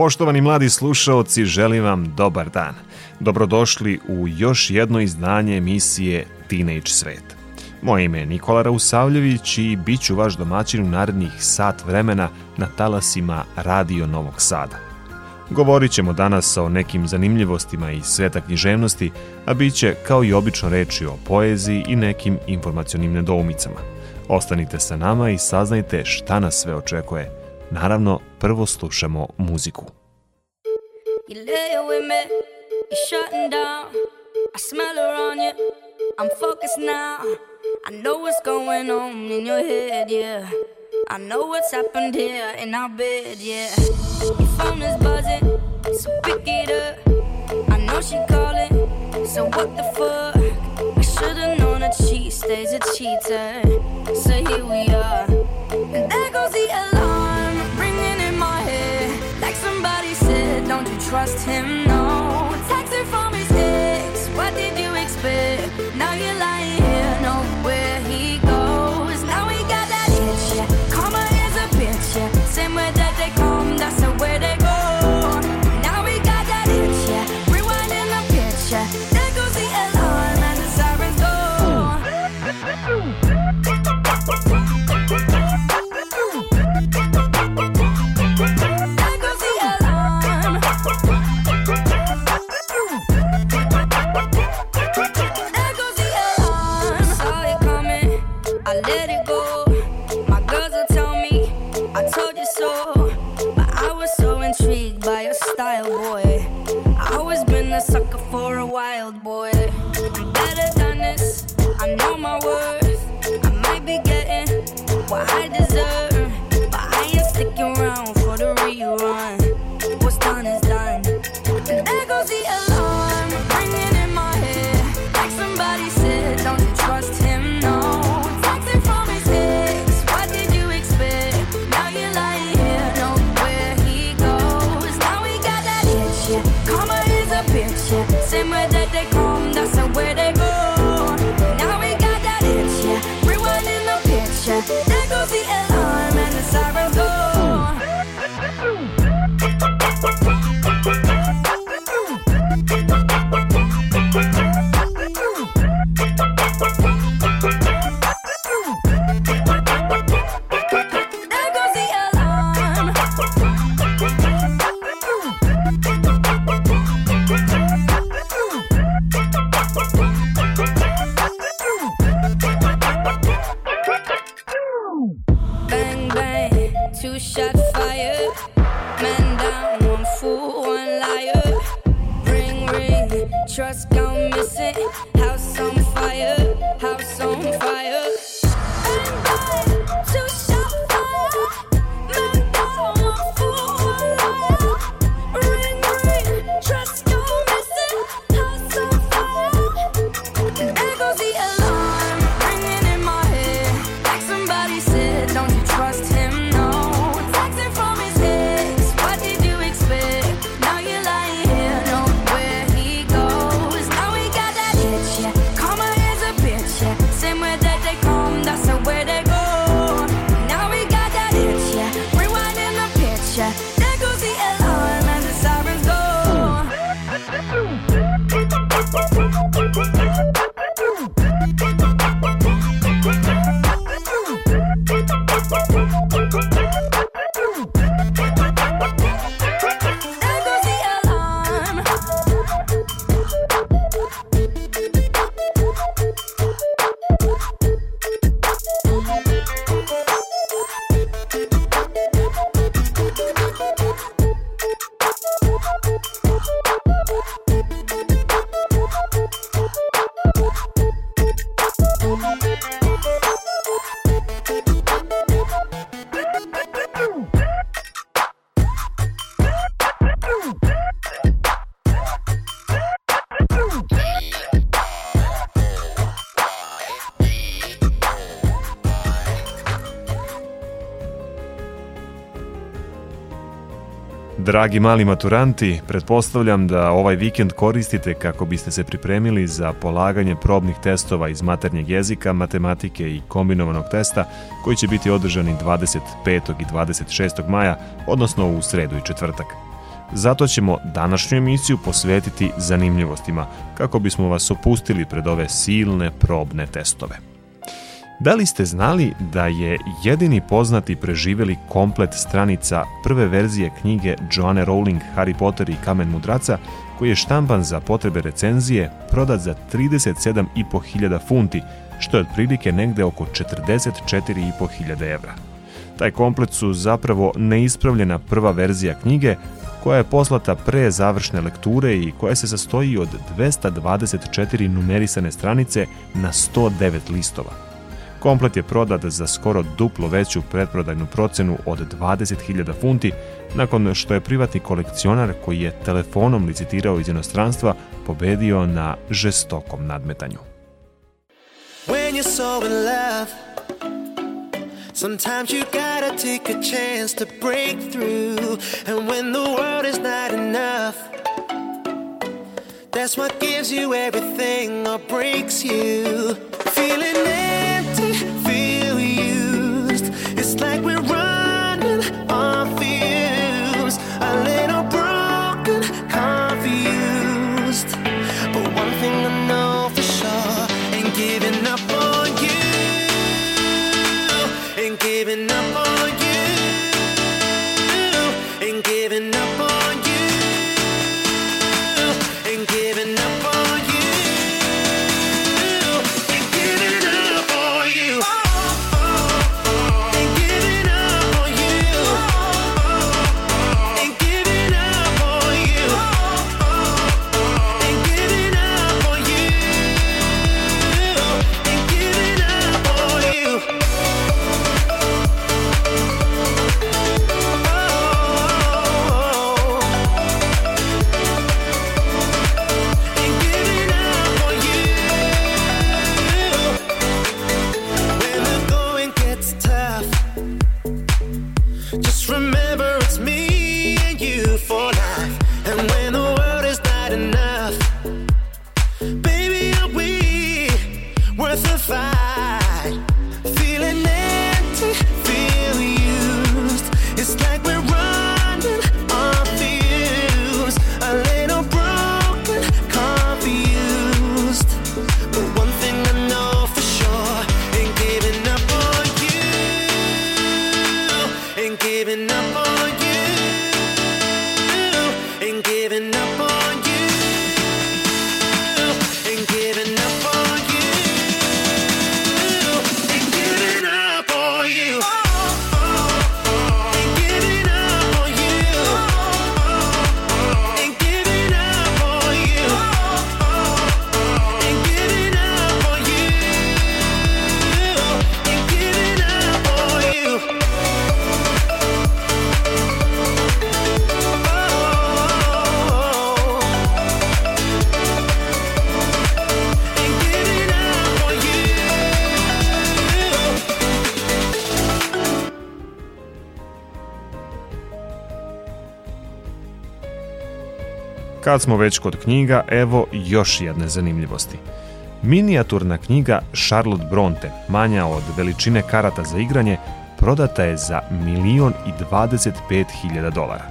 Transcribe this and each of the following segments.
Poštovani mladi slušaoci, želim vam dobar dan. Dobrodošli u još jedno izdanje emisije Teenage Svet. Moje ime je Nikola Rausavljević i bit ću vaš domaćin u narednih sat vremena na talasima Radio Novog Sada. Govorit ćemo danas o nekim zanimljivostima iz sveta književnosti, a bit će kao i obično reči o poeziji i nekim informacionim nedoumicama. Ostanite sa nama i saznajte šta nas sve očekuje. Naravno, prvo slušamo muziku. I I'm focused now. I know what's going on in your head, yeah. I know what's happened here in our bed, yeah. Your phone is buzzing, so pick it up. I know she calling, so what the fuck? I should've known that she stays a cheater. So here we are, and there goes the alarm don't you trust him? No. Dragi mali maturanti, pretpostavljam da ovaj vikend koristite kako biste se pripremili za polaganje probnih testova iz maternjeg jezika, matematike i kombinovanog testa koji će biti održani 25. i 26. maja, odnosno u sredu i četvrtak. Zato ćemo današnju emisiju posvetiti zanimljivostima kako bismo vas opustili pred ove silne probne testove. Da li ste znali da je jedini poznati preživeli komplet stranica prve verzije knjige Joanne Rowling Harry Potter i Kamen mudraca, koji je štampan za potrebe recenzije, prodat za 37.500 funti, što je otprilike negde oko 44.500 evra. Taj komplet su zapravo neispravljena prva verzija knjige, koja je poslata pre završne lekture i koja se sastoji od 224 numerisane stranice na 109 listova. Komplet je prodat za skoro duplo veću pretprodajnu procenu od 20.000 funti, nakon što je privatni kolekcionar koji je telefonom licitirao iz inostranstva pobedio na žestokom nadmetanju. When you're so in love Sometimes you gotta take a chance to break through And when the world is not enough That's what gives you everything or breaks you. Feeling empty, Kad smo već kod knjiga, evo još jedne zanimljivosti. Minijaturna knjiga Charlotte Bronte, manja od veličine karata za igranje, prodata je za milion i 25 hiljada dolara.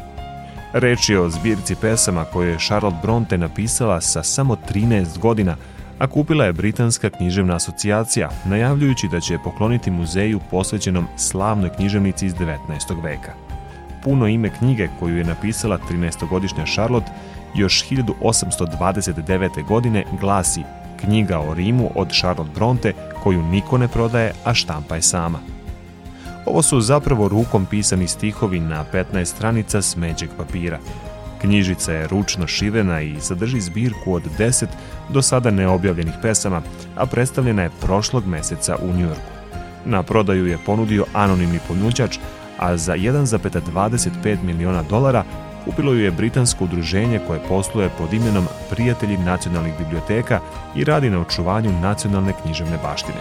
Reč je o zbirci pesama koje je Charlotte Bronte napisala sa samo 13 godina, a kupila je Britanska književna asocijacija, najavljujući da će je pokloniti muzeju posvećenom slavnoj književnici iz 19. veka. Puno ime knjige koju je napisala 13-godišnja Charlotte još 1829. godine glasi Knjiga o Rimu od Charlotte Bronte koju niko ne prodaje, a štampa je sama. Ovo su zapravo rukom pisani stihovi na 15 stranica smeđeg papira. Knjižica je ručno šivena i sadrži zbirku od 10 do sada neobjavljenih pesama, a predstavljena je prošlog meseca u Njujorku. Na prodaju je ponudio anonimni ponuđač, a za 1,25 miliona dolara kupilo ju je britansko udruženje koje posluje pod imenom Prijatelji nacionalnih biblioteka i radi na očuvanju nacionalne književne baštine.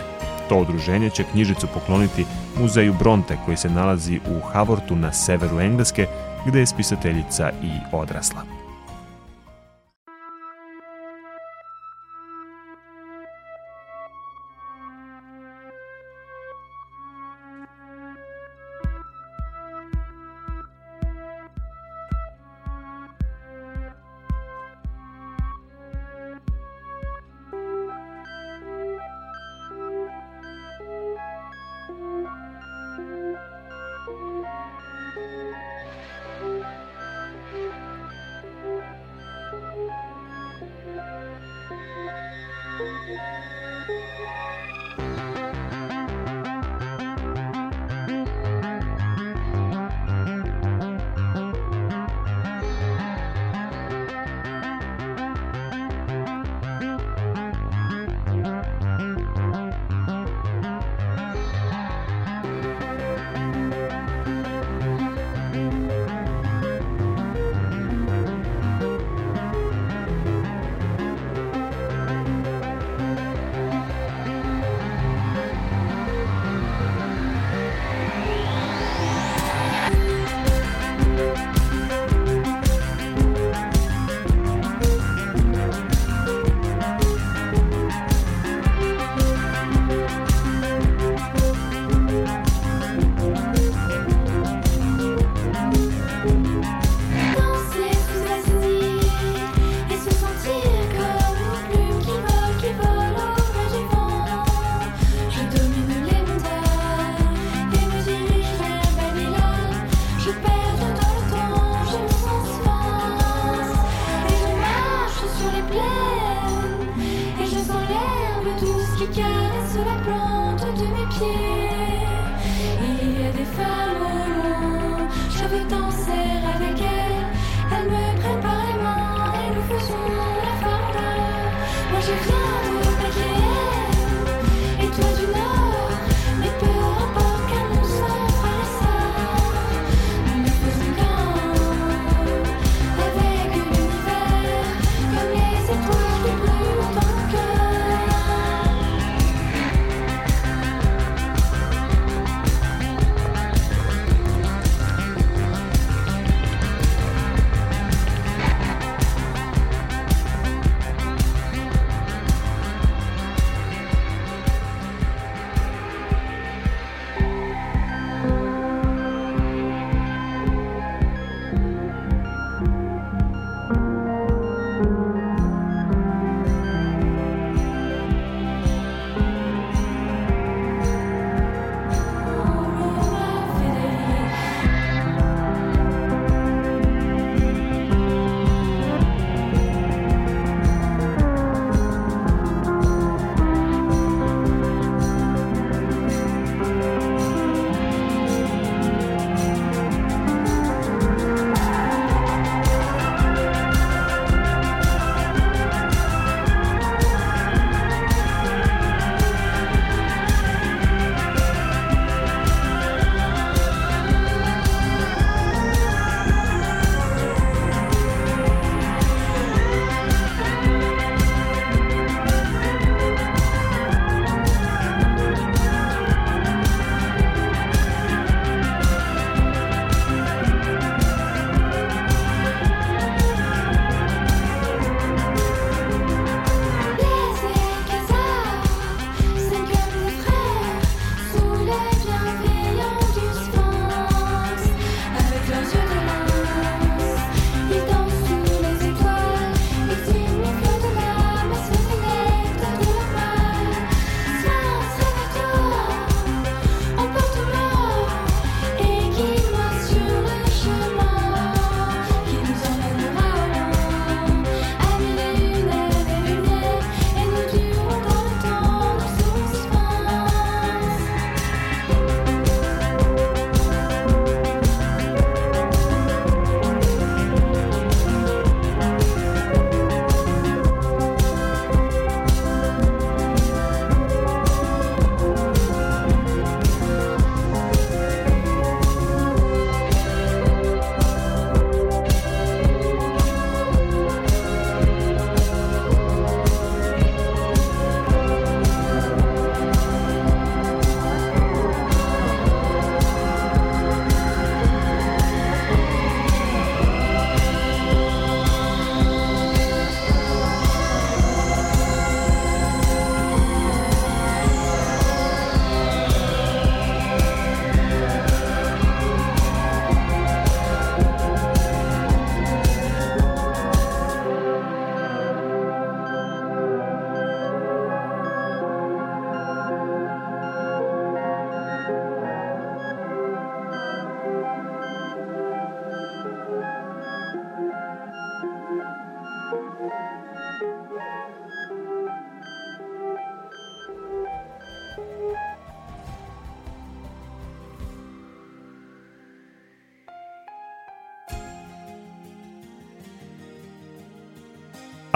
To udruženje će knjižicu pokloniti muzeju Bronte koji se nalazi u Havortu na severu Engleske gde je spisateljica i odrasla. Música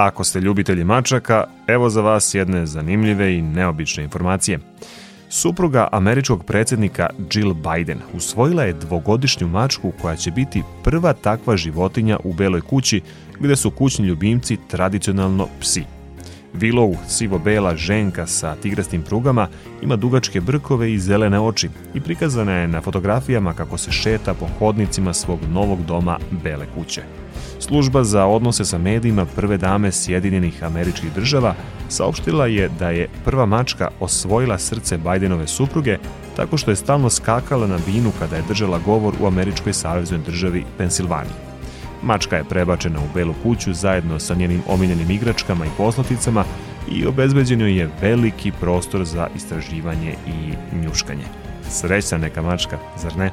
Ako ste ljubitelji mačaka, evo za vas jedne zanimljive i neobične informacije. Supruga američkog predsjednika Jill Biden usvojila je dvogodišnju mačku koja će biti prva takva životinja u Beloj kući gde su kućni ljubimci tradicionalno psi. Willow, sivo-bela ženka sa tigrastim prugama, ima dugačke brkove i zelene oči i prikazana je na fotografijama kako se šeta po hodnicima svog novog doma Bele kuće. Služba za odnose sa medijima prve dame Sjedinjenih američkih država saopštila je da je prva mačka osvojila srce Bajdenove supruge tako što je stalno skakala na binu kada je držala govor u američkoj saveznoj državi Pensilvaniji. Mačka je prebačena u Belu kuću zajedno sa njenim omiljenim igračkama i poslaticama i obezbeđeno je veliki prostor za istraživanje i njuškanje. Srećna neka mačka, zar ne?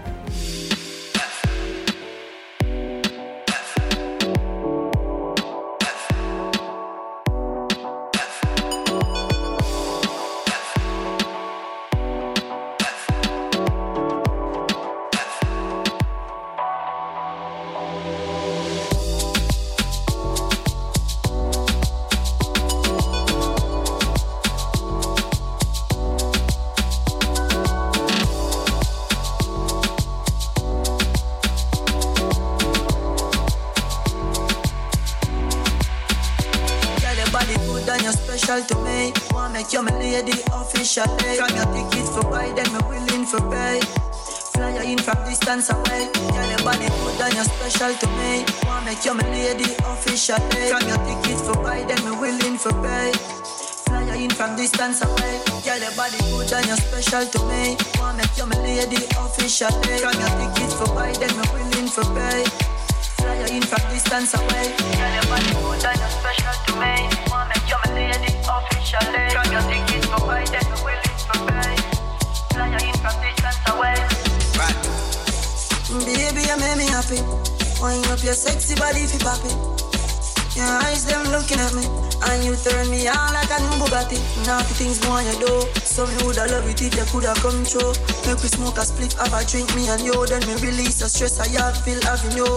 Naughty things more you do. Some you woulda love it if you coulda come true. Make we smoke a split, have a drink, me and you. Then me release the stress I have, feel having you.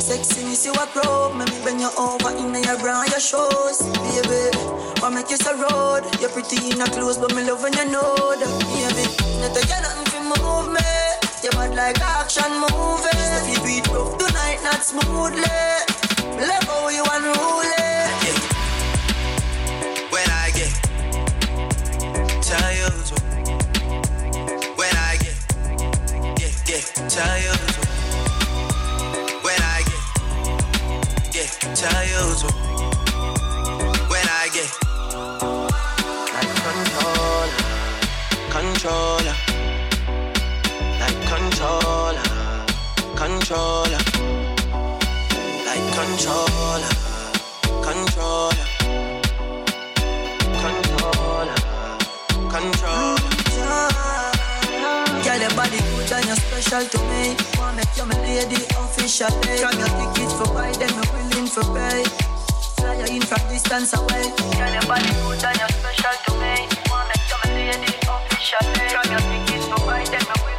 Sexy, me see what broke. Make me bend you over in your bra and your shoes, baby. What make you so road? You're pretty in a clothes, but me love when you know that, baby. Not to get nothing for move me hard like action movie. If it rough tonight, not smoothly. Level you unruly. Yeah. When I get, tell you. When I get, get get, tell you. Controller, like controller, controller, controller, controller. Girl, your body good and you're special to me. Wanna make you my lady official. From your tickets for buy, then I'm willing for pay. Fly you in from distance away. Girl, your body good and you're special to me. Wanna make you my lady official. From your tickets for buy, then I'm willing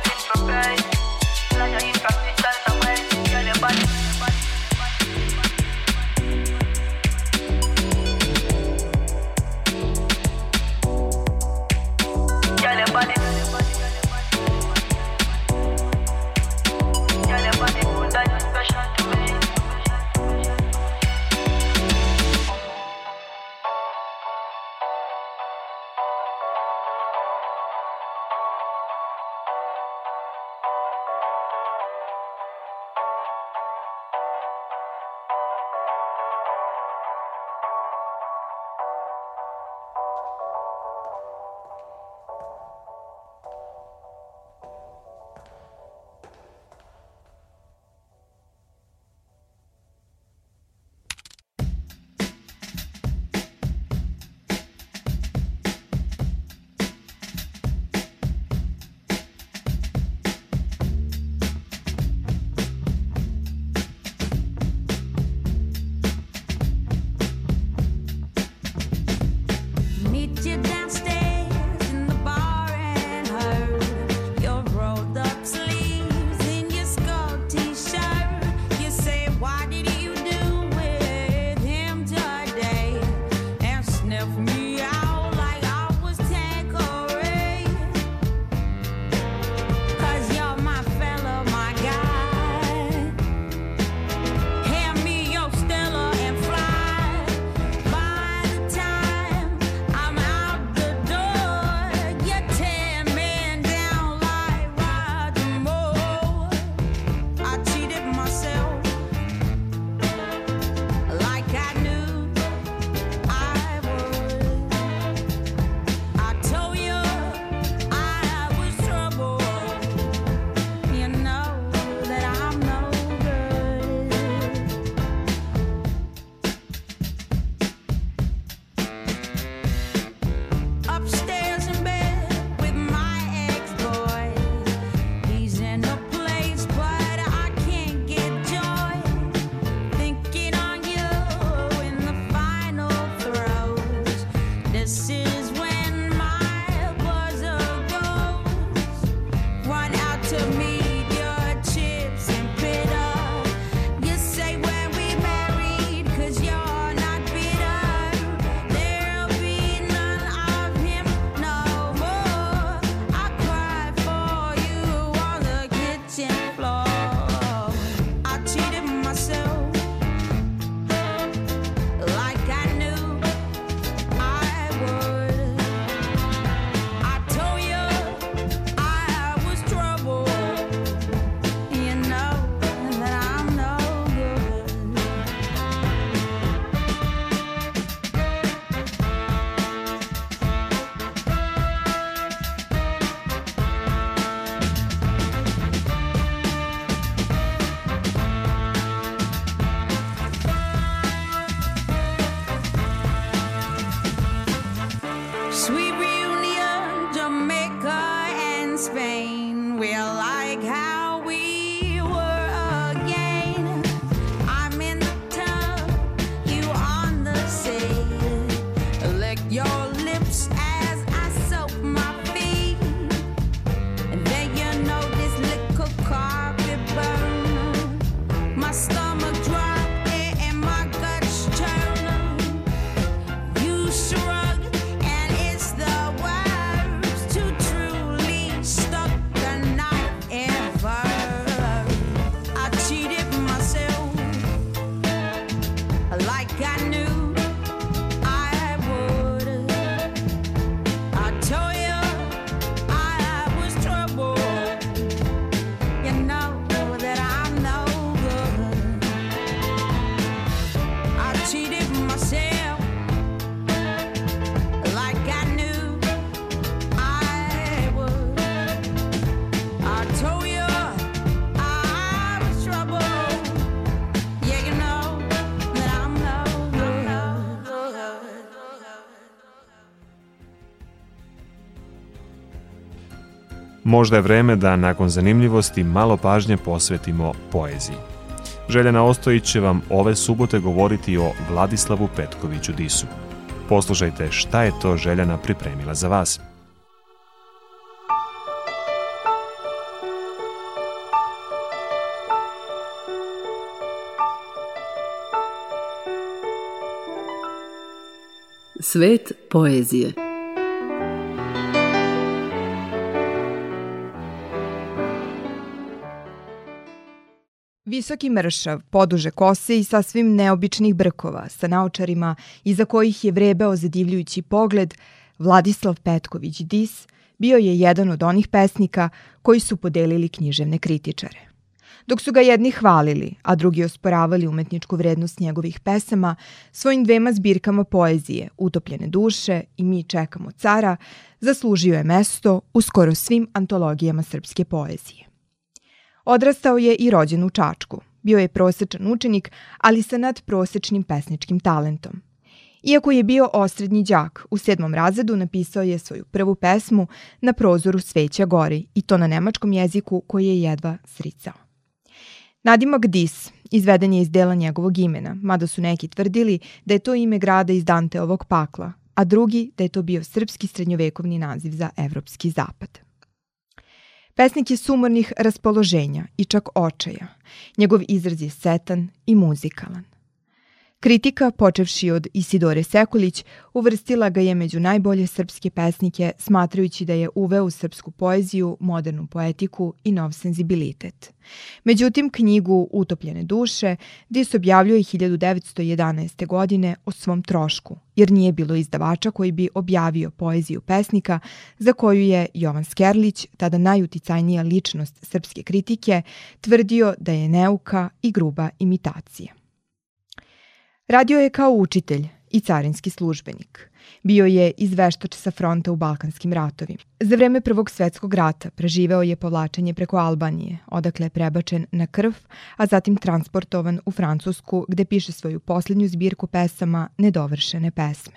Možda je vreme da nakon zanimljivosti malo pažnje posvetimo poeziji. Željana Ostojić će vam ove subote govoriti o Vladislavu Petkoviću Disu. Poslušajte šta je to Željana pripremila za vas. Svet poezije Visoki mršav, poduže kose i sasvim neobičnih brkova, sa naočarima iza kojih je vrebeo zadivljujući pogled, Vladislav Petković Dis bio je jedan od onih pesnika koji su podelili književne kritičare. Dok su ga jedni hvalili, a drugi osporavali umetničku vrednost njegovih pesama, svojim dvema zbirkama poezije, Utopljene duše i Mi čekamo cara, zaslužio je mesto u skoro svim antologijama srpske poezije. Odrastao je i rođen u Čačku. Bio je prosečan učenik, ali sa nadprosečnim pesničkim talentom. Iako je bio osrednji đak, u sedmom razredu napisao je svoju prvu pesmu na prozoru Sveća gori i to na nemačkom jeziku koji je jedva sricao. Nadimak Dis izveden je iz dela njegovog imena, mada su neki tvrdili da je to ime grada iz Danteovog pakla, a drugi da je to bio srpski srednjovekovni naziv za evropski zapad. Pesnik je sumornih raspoloženja i čak očaja. Njegov izraz je setan i muzikalan. Kritika, počevši od Isidore Sekulić, uvrstila ga je među najbolje srpske pesnike, smatrajući da je uveo u srpsku poeziju, modernu poetiku i nov senzibilitet. Međutim, knjigu Utopljene duše Dis objavljuje 1911. godine o svom trošku, jer nije bilo izdavača koji bi objavio poeziju pesnika za koju je Jovan Skerlić, tada najuticajnija ličnost srpske kritike, tvrdio da je neuka i gruba imitacija. Radio je kao učitelj i carinski službenik. Bio je izveštač sa fronta u Balkanskim ratovima. Za vreme Prvog svetskog rata preživeo je povlačenje preko Albanije, odakle je prebačen na krv, a zatim transportovan u Francusku gde piše svoju poslednju zbirku pesama Nedovršene pesme.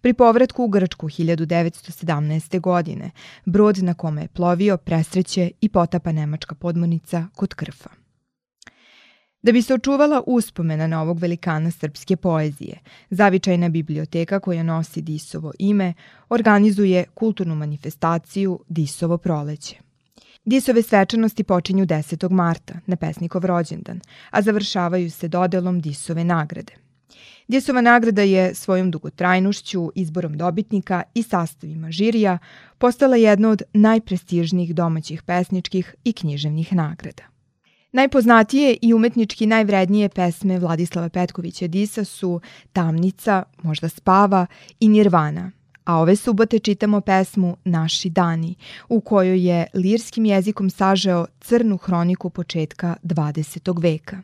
Pri povratku u Grčku 1917. godine, brod na kome je plovio presreće i potapa nemačka podmornica kod Krfa. Da bi se očuvala uspomena na ovog velikana srpske poezije, zavičajna biblioteka koja nosi Disovo ime organizuje kulturnu manifestaciju Disovo proleće. Disove svečanosti počinju 10. marta, na pesnikov rođendan, a završavaju se dodelom Disove nagrade. Disova nagrada je svojom dugotrajnošću, izborom dobitnika i sastavima žirija postala jedna od najprestižnijih domaćih pesničkih i književnih nagrada. Najpoznatije i umetnički najvrednije pesme Vladislava Petkovića Disa su Tamnica, možda Spava i Nirvana. A ove subote čitamo pesmu Naši dani, u kojoj je lirskim jezikom sažeo crnu hroniku početka 20. veka.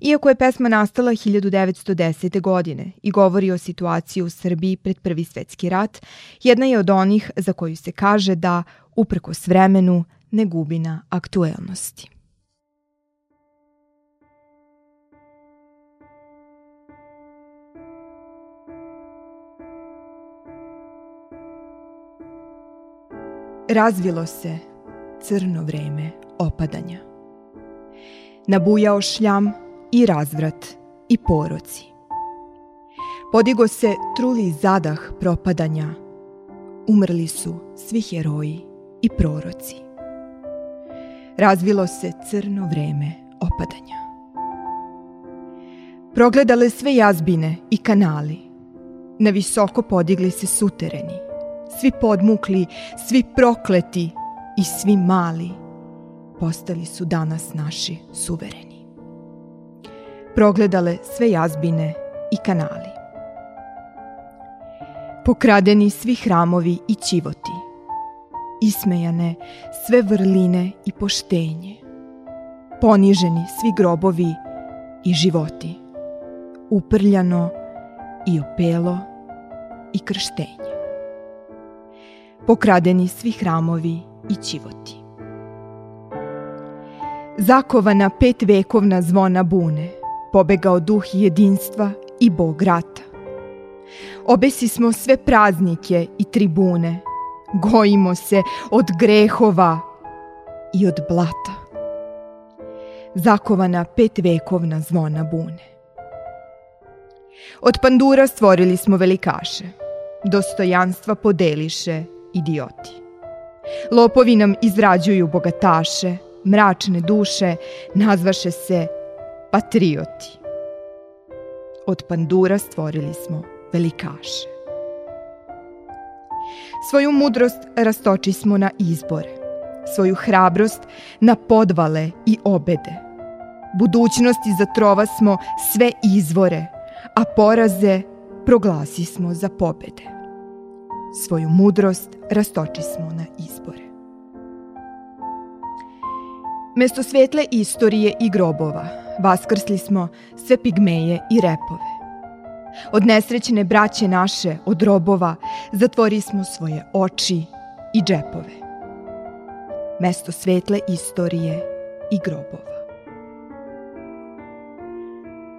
Iako je pesma nastala 1910. godine i govori o situaciji u Srbiji pred Prvi svetski rat, jedna je od onih za koju se kaže da, uprkos vremenu, ne gubi na aktuelnosti. Razvilo se crno vreme opadanja. Nabujao šljam i razvrat i poroci. Podigo se truli zadah propadanja. Umrli su svi heroji i proroci. Razvilo se crno vreme opadanja. Progledale sve jazbine i kanali. Na visoko podigli se sutereni svi podmukli, svi prokleti i svi mali postali su danas naši suvereni. Progledale sve jazbine i kanali. Pokradeni svi hramovi i ćivoti, ismejane sve vrline i poštenje, poniženi svi grobovi i životi, uprljano i opelo i krštenje pokradeni svi hramovi i ćivoti. Zakovana pet vekovna zvona bune, pobegao duh jedinstva i bog rata. Obesi smo sve praznike i tribune, Gojimo se od grehova i od blata. Zakovana pet vekovna zvona bune. Od pandura stvorili smo velikaše, dostojanstva podeliše idioti. Lopovi nam izrađuju bogataše, mračne duše nazvaše se patrioti. Od pandura stvorili smo velikaše. Svoju mudrost rastoči smo na izbore, svoju hrabrost na podvale i obede. Budućnosti za trova smo sve izvore, a poraze proglasi smo za pobede. Svoju mudrost rastoči smo na izbore. Mesto svetle istorije i grobova vaskrsli smo sve pigmeje i repove. Od nesrećne braće naše, od robova, zatvori smo svoje oči i džepove. Mesto svetle istorije i grobova.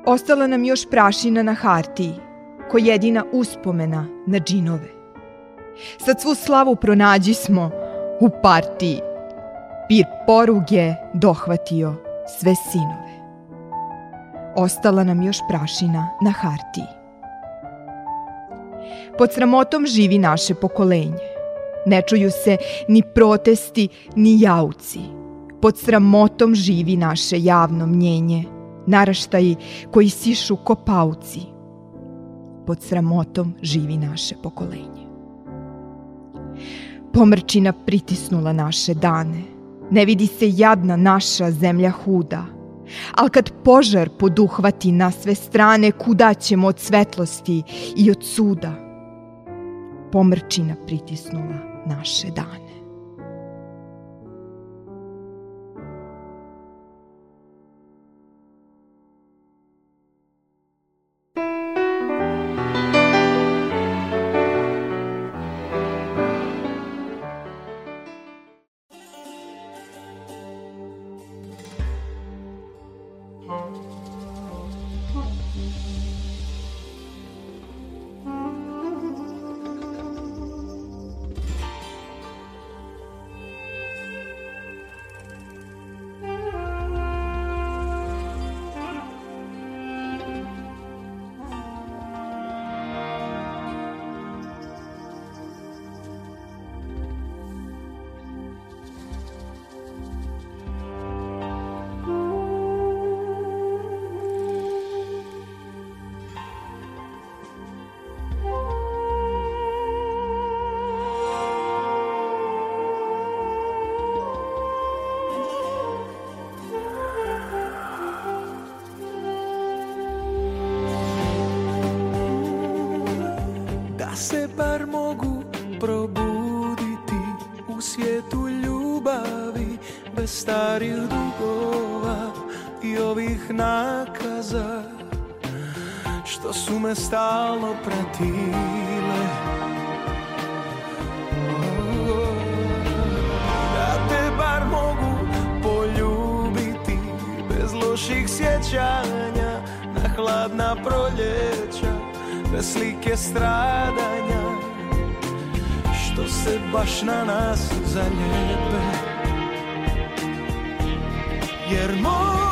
Ostala nam još prašina na hartiji, ko jedina uspomena na džinove. Sad svu slavu pronađi smo u partiji. Pir poruge dohvatio sve sinove. Ostala nam još prašina na hartiji. Pod sramotom živi naše pokolenje. Ne čuju se ni protesti, ni jauci. Pod sramotom živi naše javno mnjenje, naraštaji koji sišu ko pauci. Pod sramotom živi naše pokolenje. Pomrčina pritisnula naše dane. Ne vidi se jadna naša zemlja huda. Al kad požar poduhvati na sve strane, kuda ćemo od svetlosti i od suda? pomrčina pritisnula naše dane. Starih dugova i ovih nakaza što su me stalno pratile Da te bar mogu poljubiti bez loših sjećanja na hladna proljeća bez slike stradanja. što se baš na nas zaljepe jer moj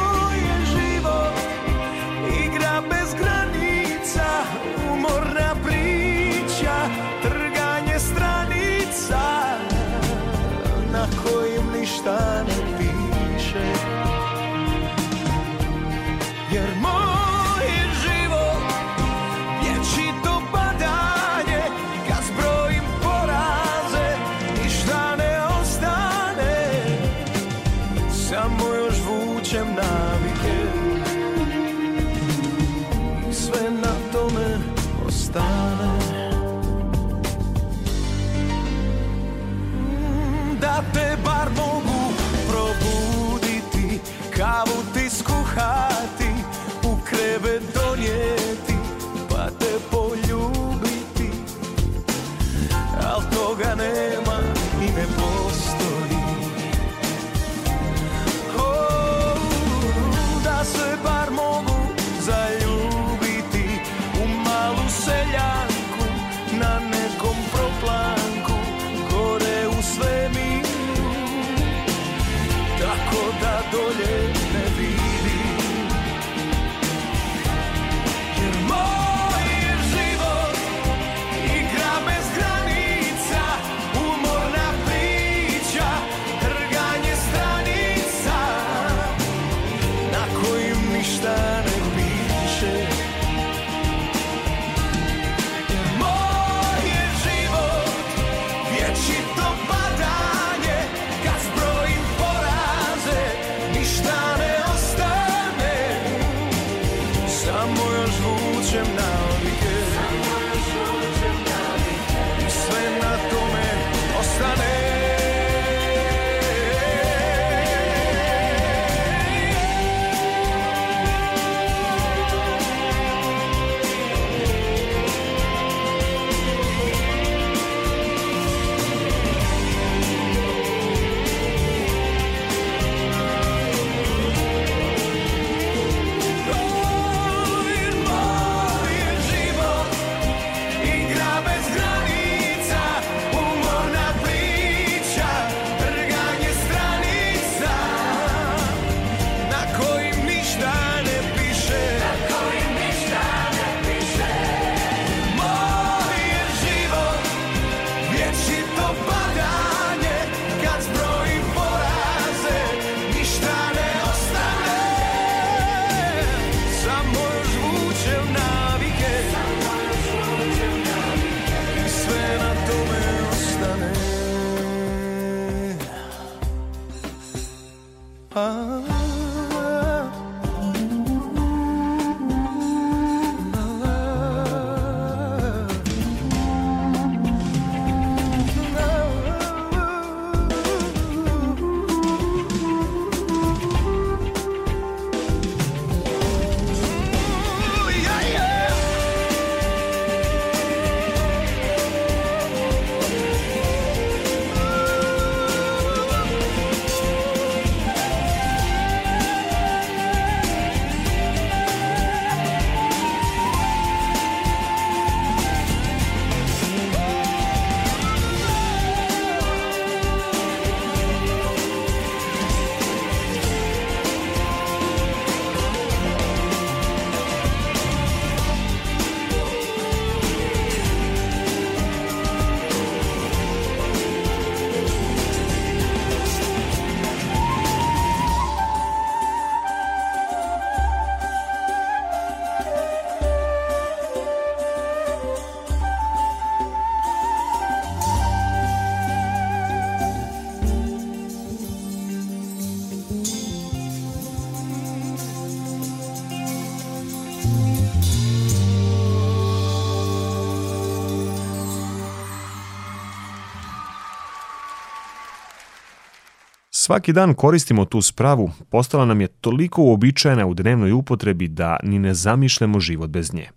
Svaki dan koristimo tu spravu, postala nam je toliko uobičajena u dnevnoj upotrebi da ni ne zamišljamo život bez nje.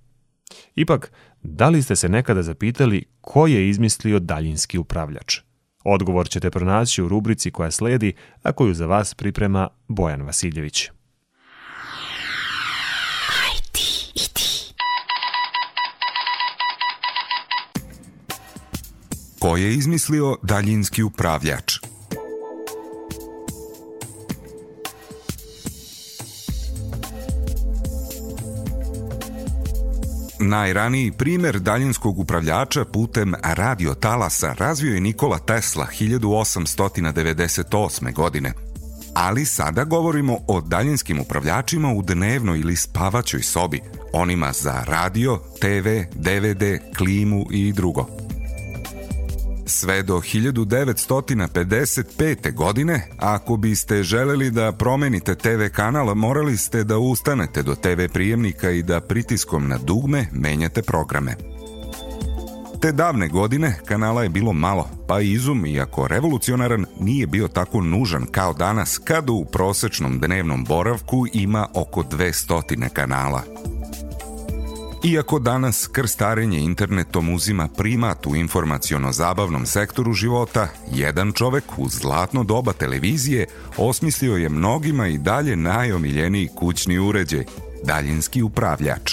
Ipak, da li ste se nekada zapitali ko je izmislio daljinski upravljač? Odgovor ćete pronaći u rubrici koja sledi, a koju za vas priprema Bojan Vasiljević. Ko je izmislio daljinski upravljač? Najraniji primer daljinskog upravljača putem radio talasa razvio je Nikola Tesla 1898. godine. Ali sada govorimo o daljinskim upravljačima u dnevnoj ili spavaćoj sobi, onima za radio, TV, DVD, klimu i drugo. Sve do 1955. godine, ako biste želeli da promenite TV kanal, morali ste da ustanete do TV prijemnika i da pritiskom na dugme menjate programe. Te davne godine kanala je bilo malo, pa izum, iako revolucionaran, nije bio tako nužan kao danas, kad u prosečnom dnevnom boravku ima oko 200 kanala. Iako danas krstarenje internetom uzima primat u informaciono-zabavnom sektoru života, jedan čovek u zlatno doba televizije osmislio je mnogima i dalje najomiljeniji kućni uređaj, daljinski upravljač.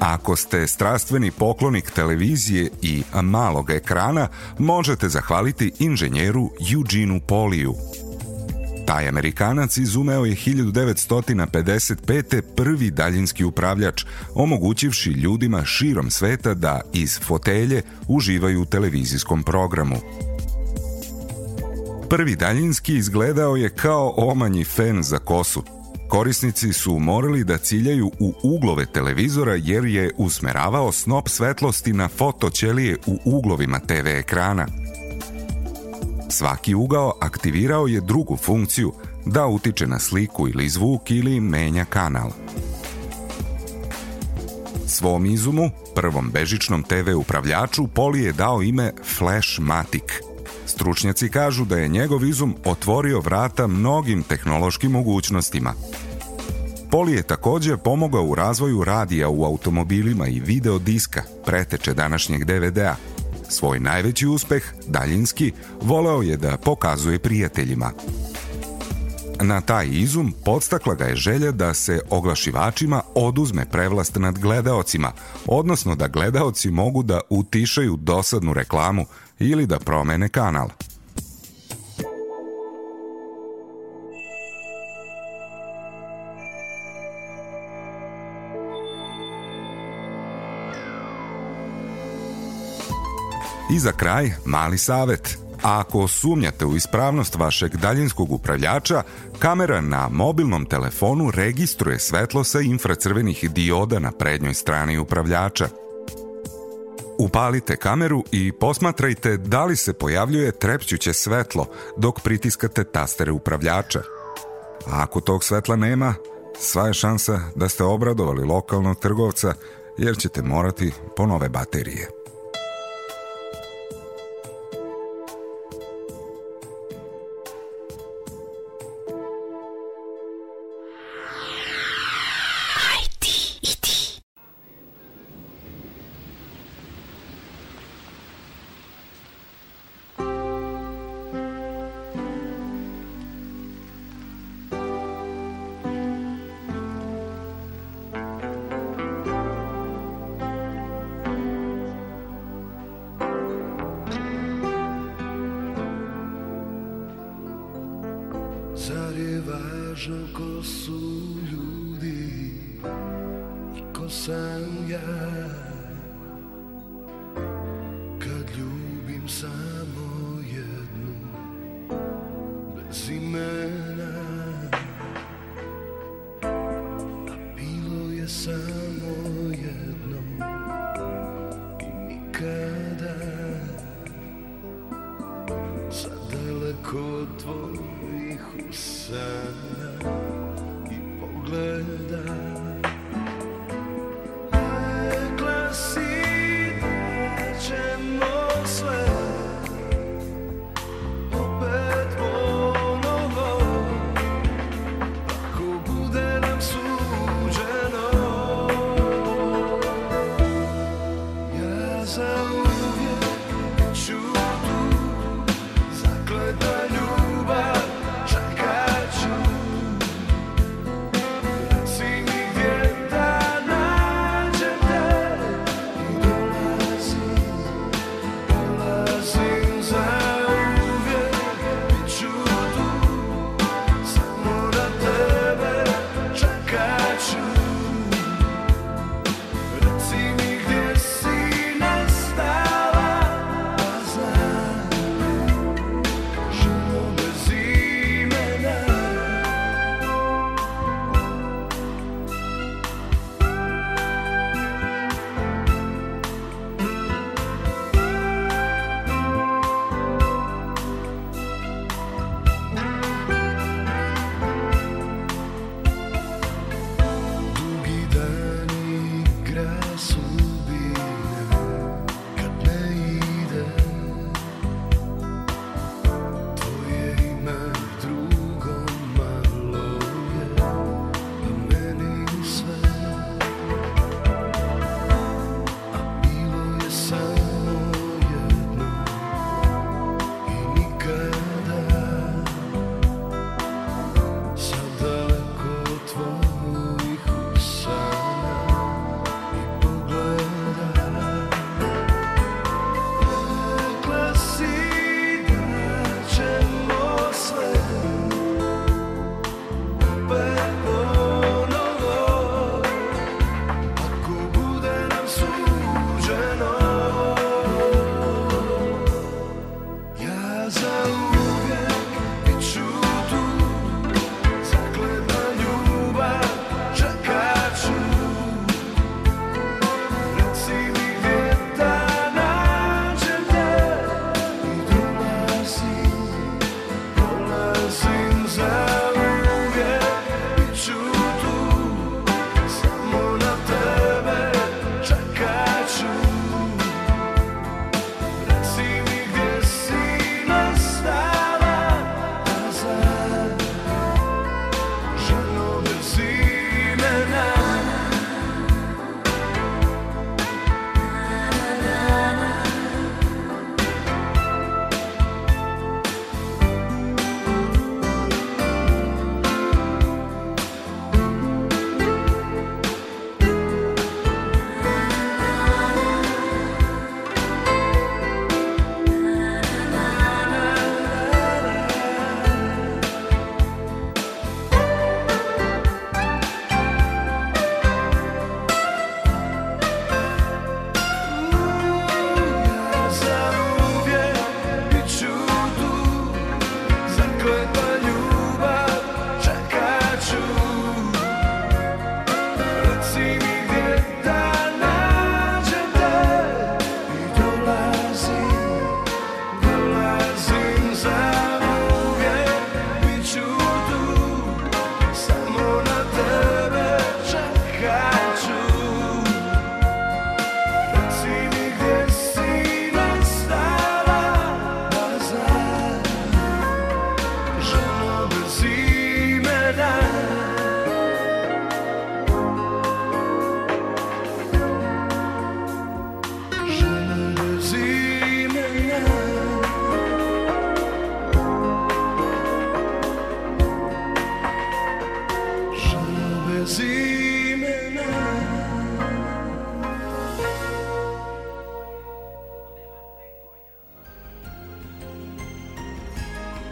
Ako ste strastveni poklonik televizije i malog ekrana, možete zahvaliti inženjeru Eugeneu Poliju. Taj Amerikanac izumeo je 1955. prvi daljinski upravljač, omogućivši ljudima širom sveta da iz fotelje uživaju u televizijskom programu. Prvi daljinski izgledao je kao omanji fen za kosu. Korisnici su morali da ciljaju u uglove televizora jer je usmeravao snop svetlosti na fotoćelije u uglovima TV ekrana. Svaki ugao aktivirao je drugu funkciju da utiče na sliku ili zvuk ili menja kanal. Svom izumu, prvom bežičnom TV upravljaču, Poli je dao ime Flashmatic – Stručnjaci kažu da je njegov izum otvorio vrata mnogim tehnološkim mogućnostima. Poli je takođe pomogao u razvoju radija u automobilima i video diska, preteče današnjeg DVD-a. Svoj najveći uspeh, daljinski, voleo je da pokazuje prijateljima. Na taj izum podstakla ga je želja da se oglašivačima oduzme prevlast nad gledaocima, odnosno da gledaoci mogu da utišaju dosadnu reklamu ili da promene kanal. I za kraj, mali savet. Ako sumnjate u ispravnost vašeg daljinskog upravljača, kamera na mobilnom telefonu registruje svetlo sa infracrvenih dioda na prednjoj strani upravljača – Upalite kameru i posmatrajte da li se pojavljuje trepćuće svetlo dok pritiskate tastere upravljača. A ako tog svetla nema, sva je šansa da ste obradovali lokalnog trgovca jer ćete morati po nove baterije.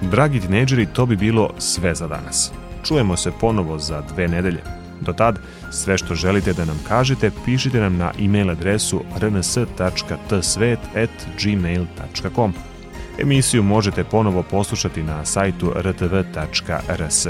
Dragi tineđeri, to bi bilo sve za danas. Čujemo se ponovo za dve nedelje. Do tad, sve što želite da nam kažete, pišite nam na e-mail adresu rns.tsvet.gmail.com. Emisiju možete ponovo poslušati na sajtu rtv.rs.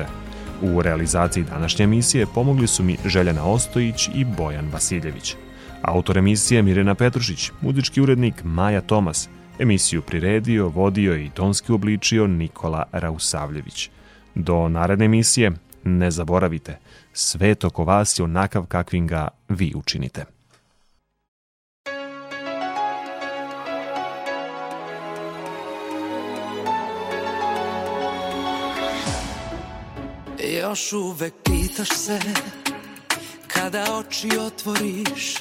U realizaciji današnje emisije pomogli su mi Željana Ostojić i Bojan Vasiljević. Autor emisije Mirena Petrušić, muzički urednik Maja Tomas, emisiju priredio, vodio i tonski obličio Nikola Rausavljević. Do naredne emisije ne zaboravite, svet oko vas je onakav kakvim ga vi učinite. Još uvek pitaš se Kada oči otvoriš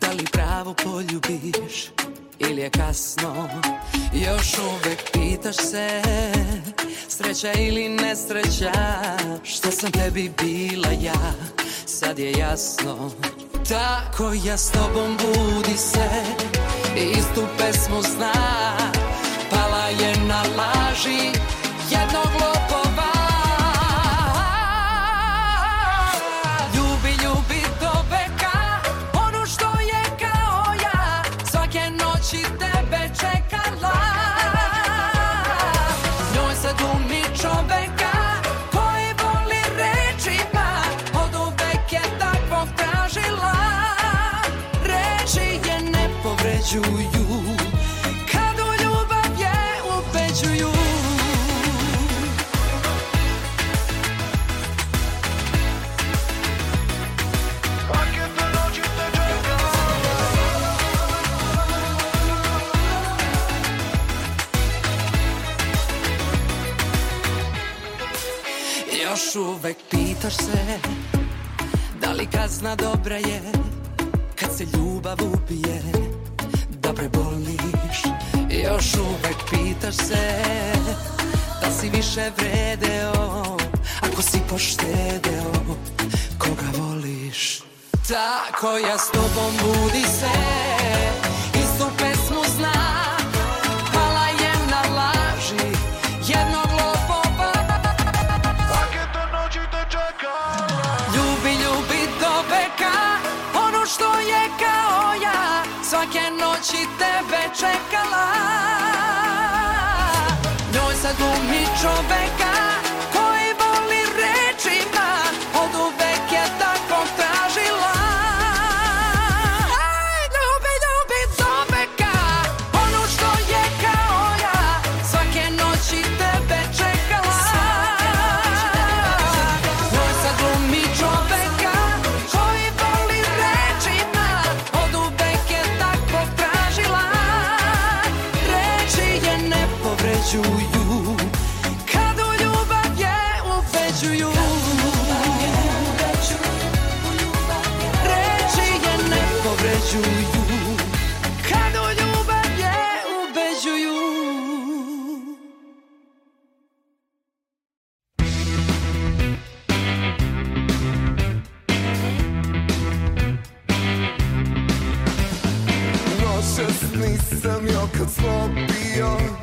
Da li pravo poljubiš Ili je kasno? Još uvek pitaš se Sreća ili nesreća? Što sam tebi bila ja? Sad je jasno. Tako ja s tobom budi se Istu pesmu zna. Pala je na laži Jednog lopova ubeđuju Kad u ljubav je ubeđuju Još uvek pitaš se Da li kazna dobra je Kad se ljubav ubije preboliš Još uvek pitaš se Da si više vredeo Ako si poštedeo Koga voliš. Tako ja s tobom budi se noći tebe čekala. Njoj sad glumi čoveka nisam joj kad slobio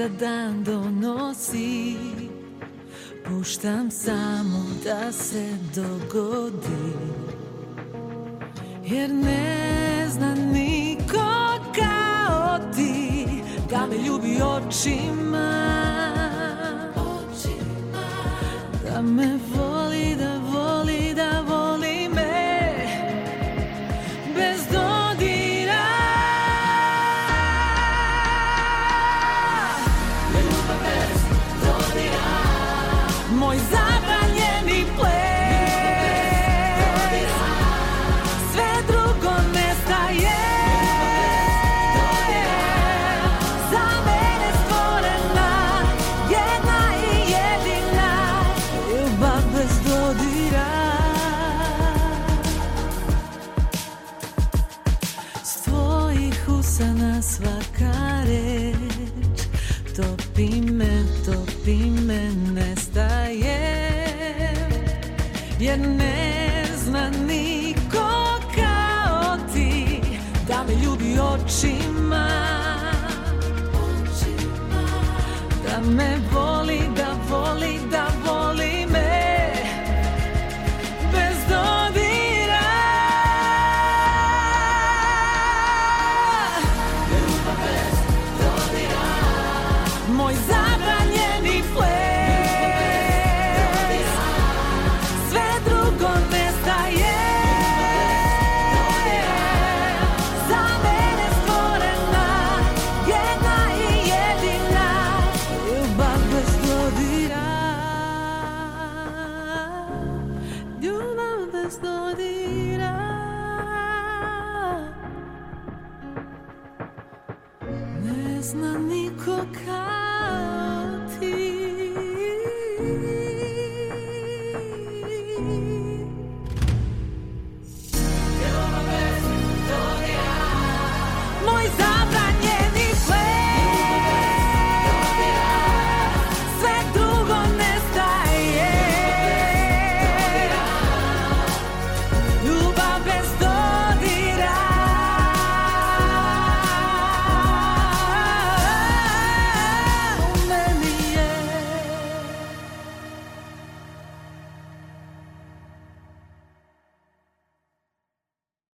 Ништа да доноси Пуштам само да се догоди. Јер не зна нико као ти Да ме љуби очима. Очима. Да ме води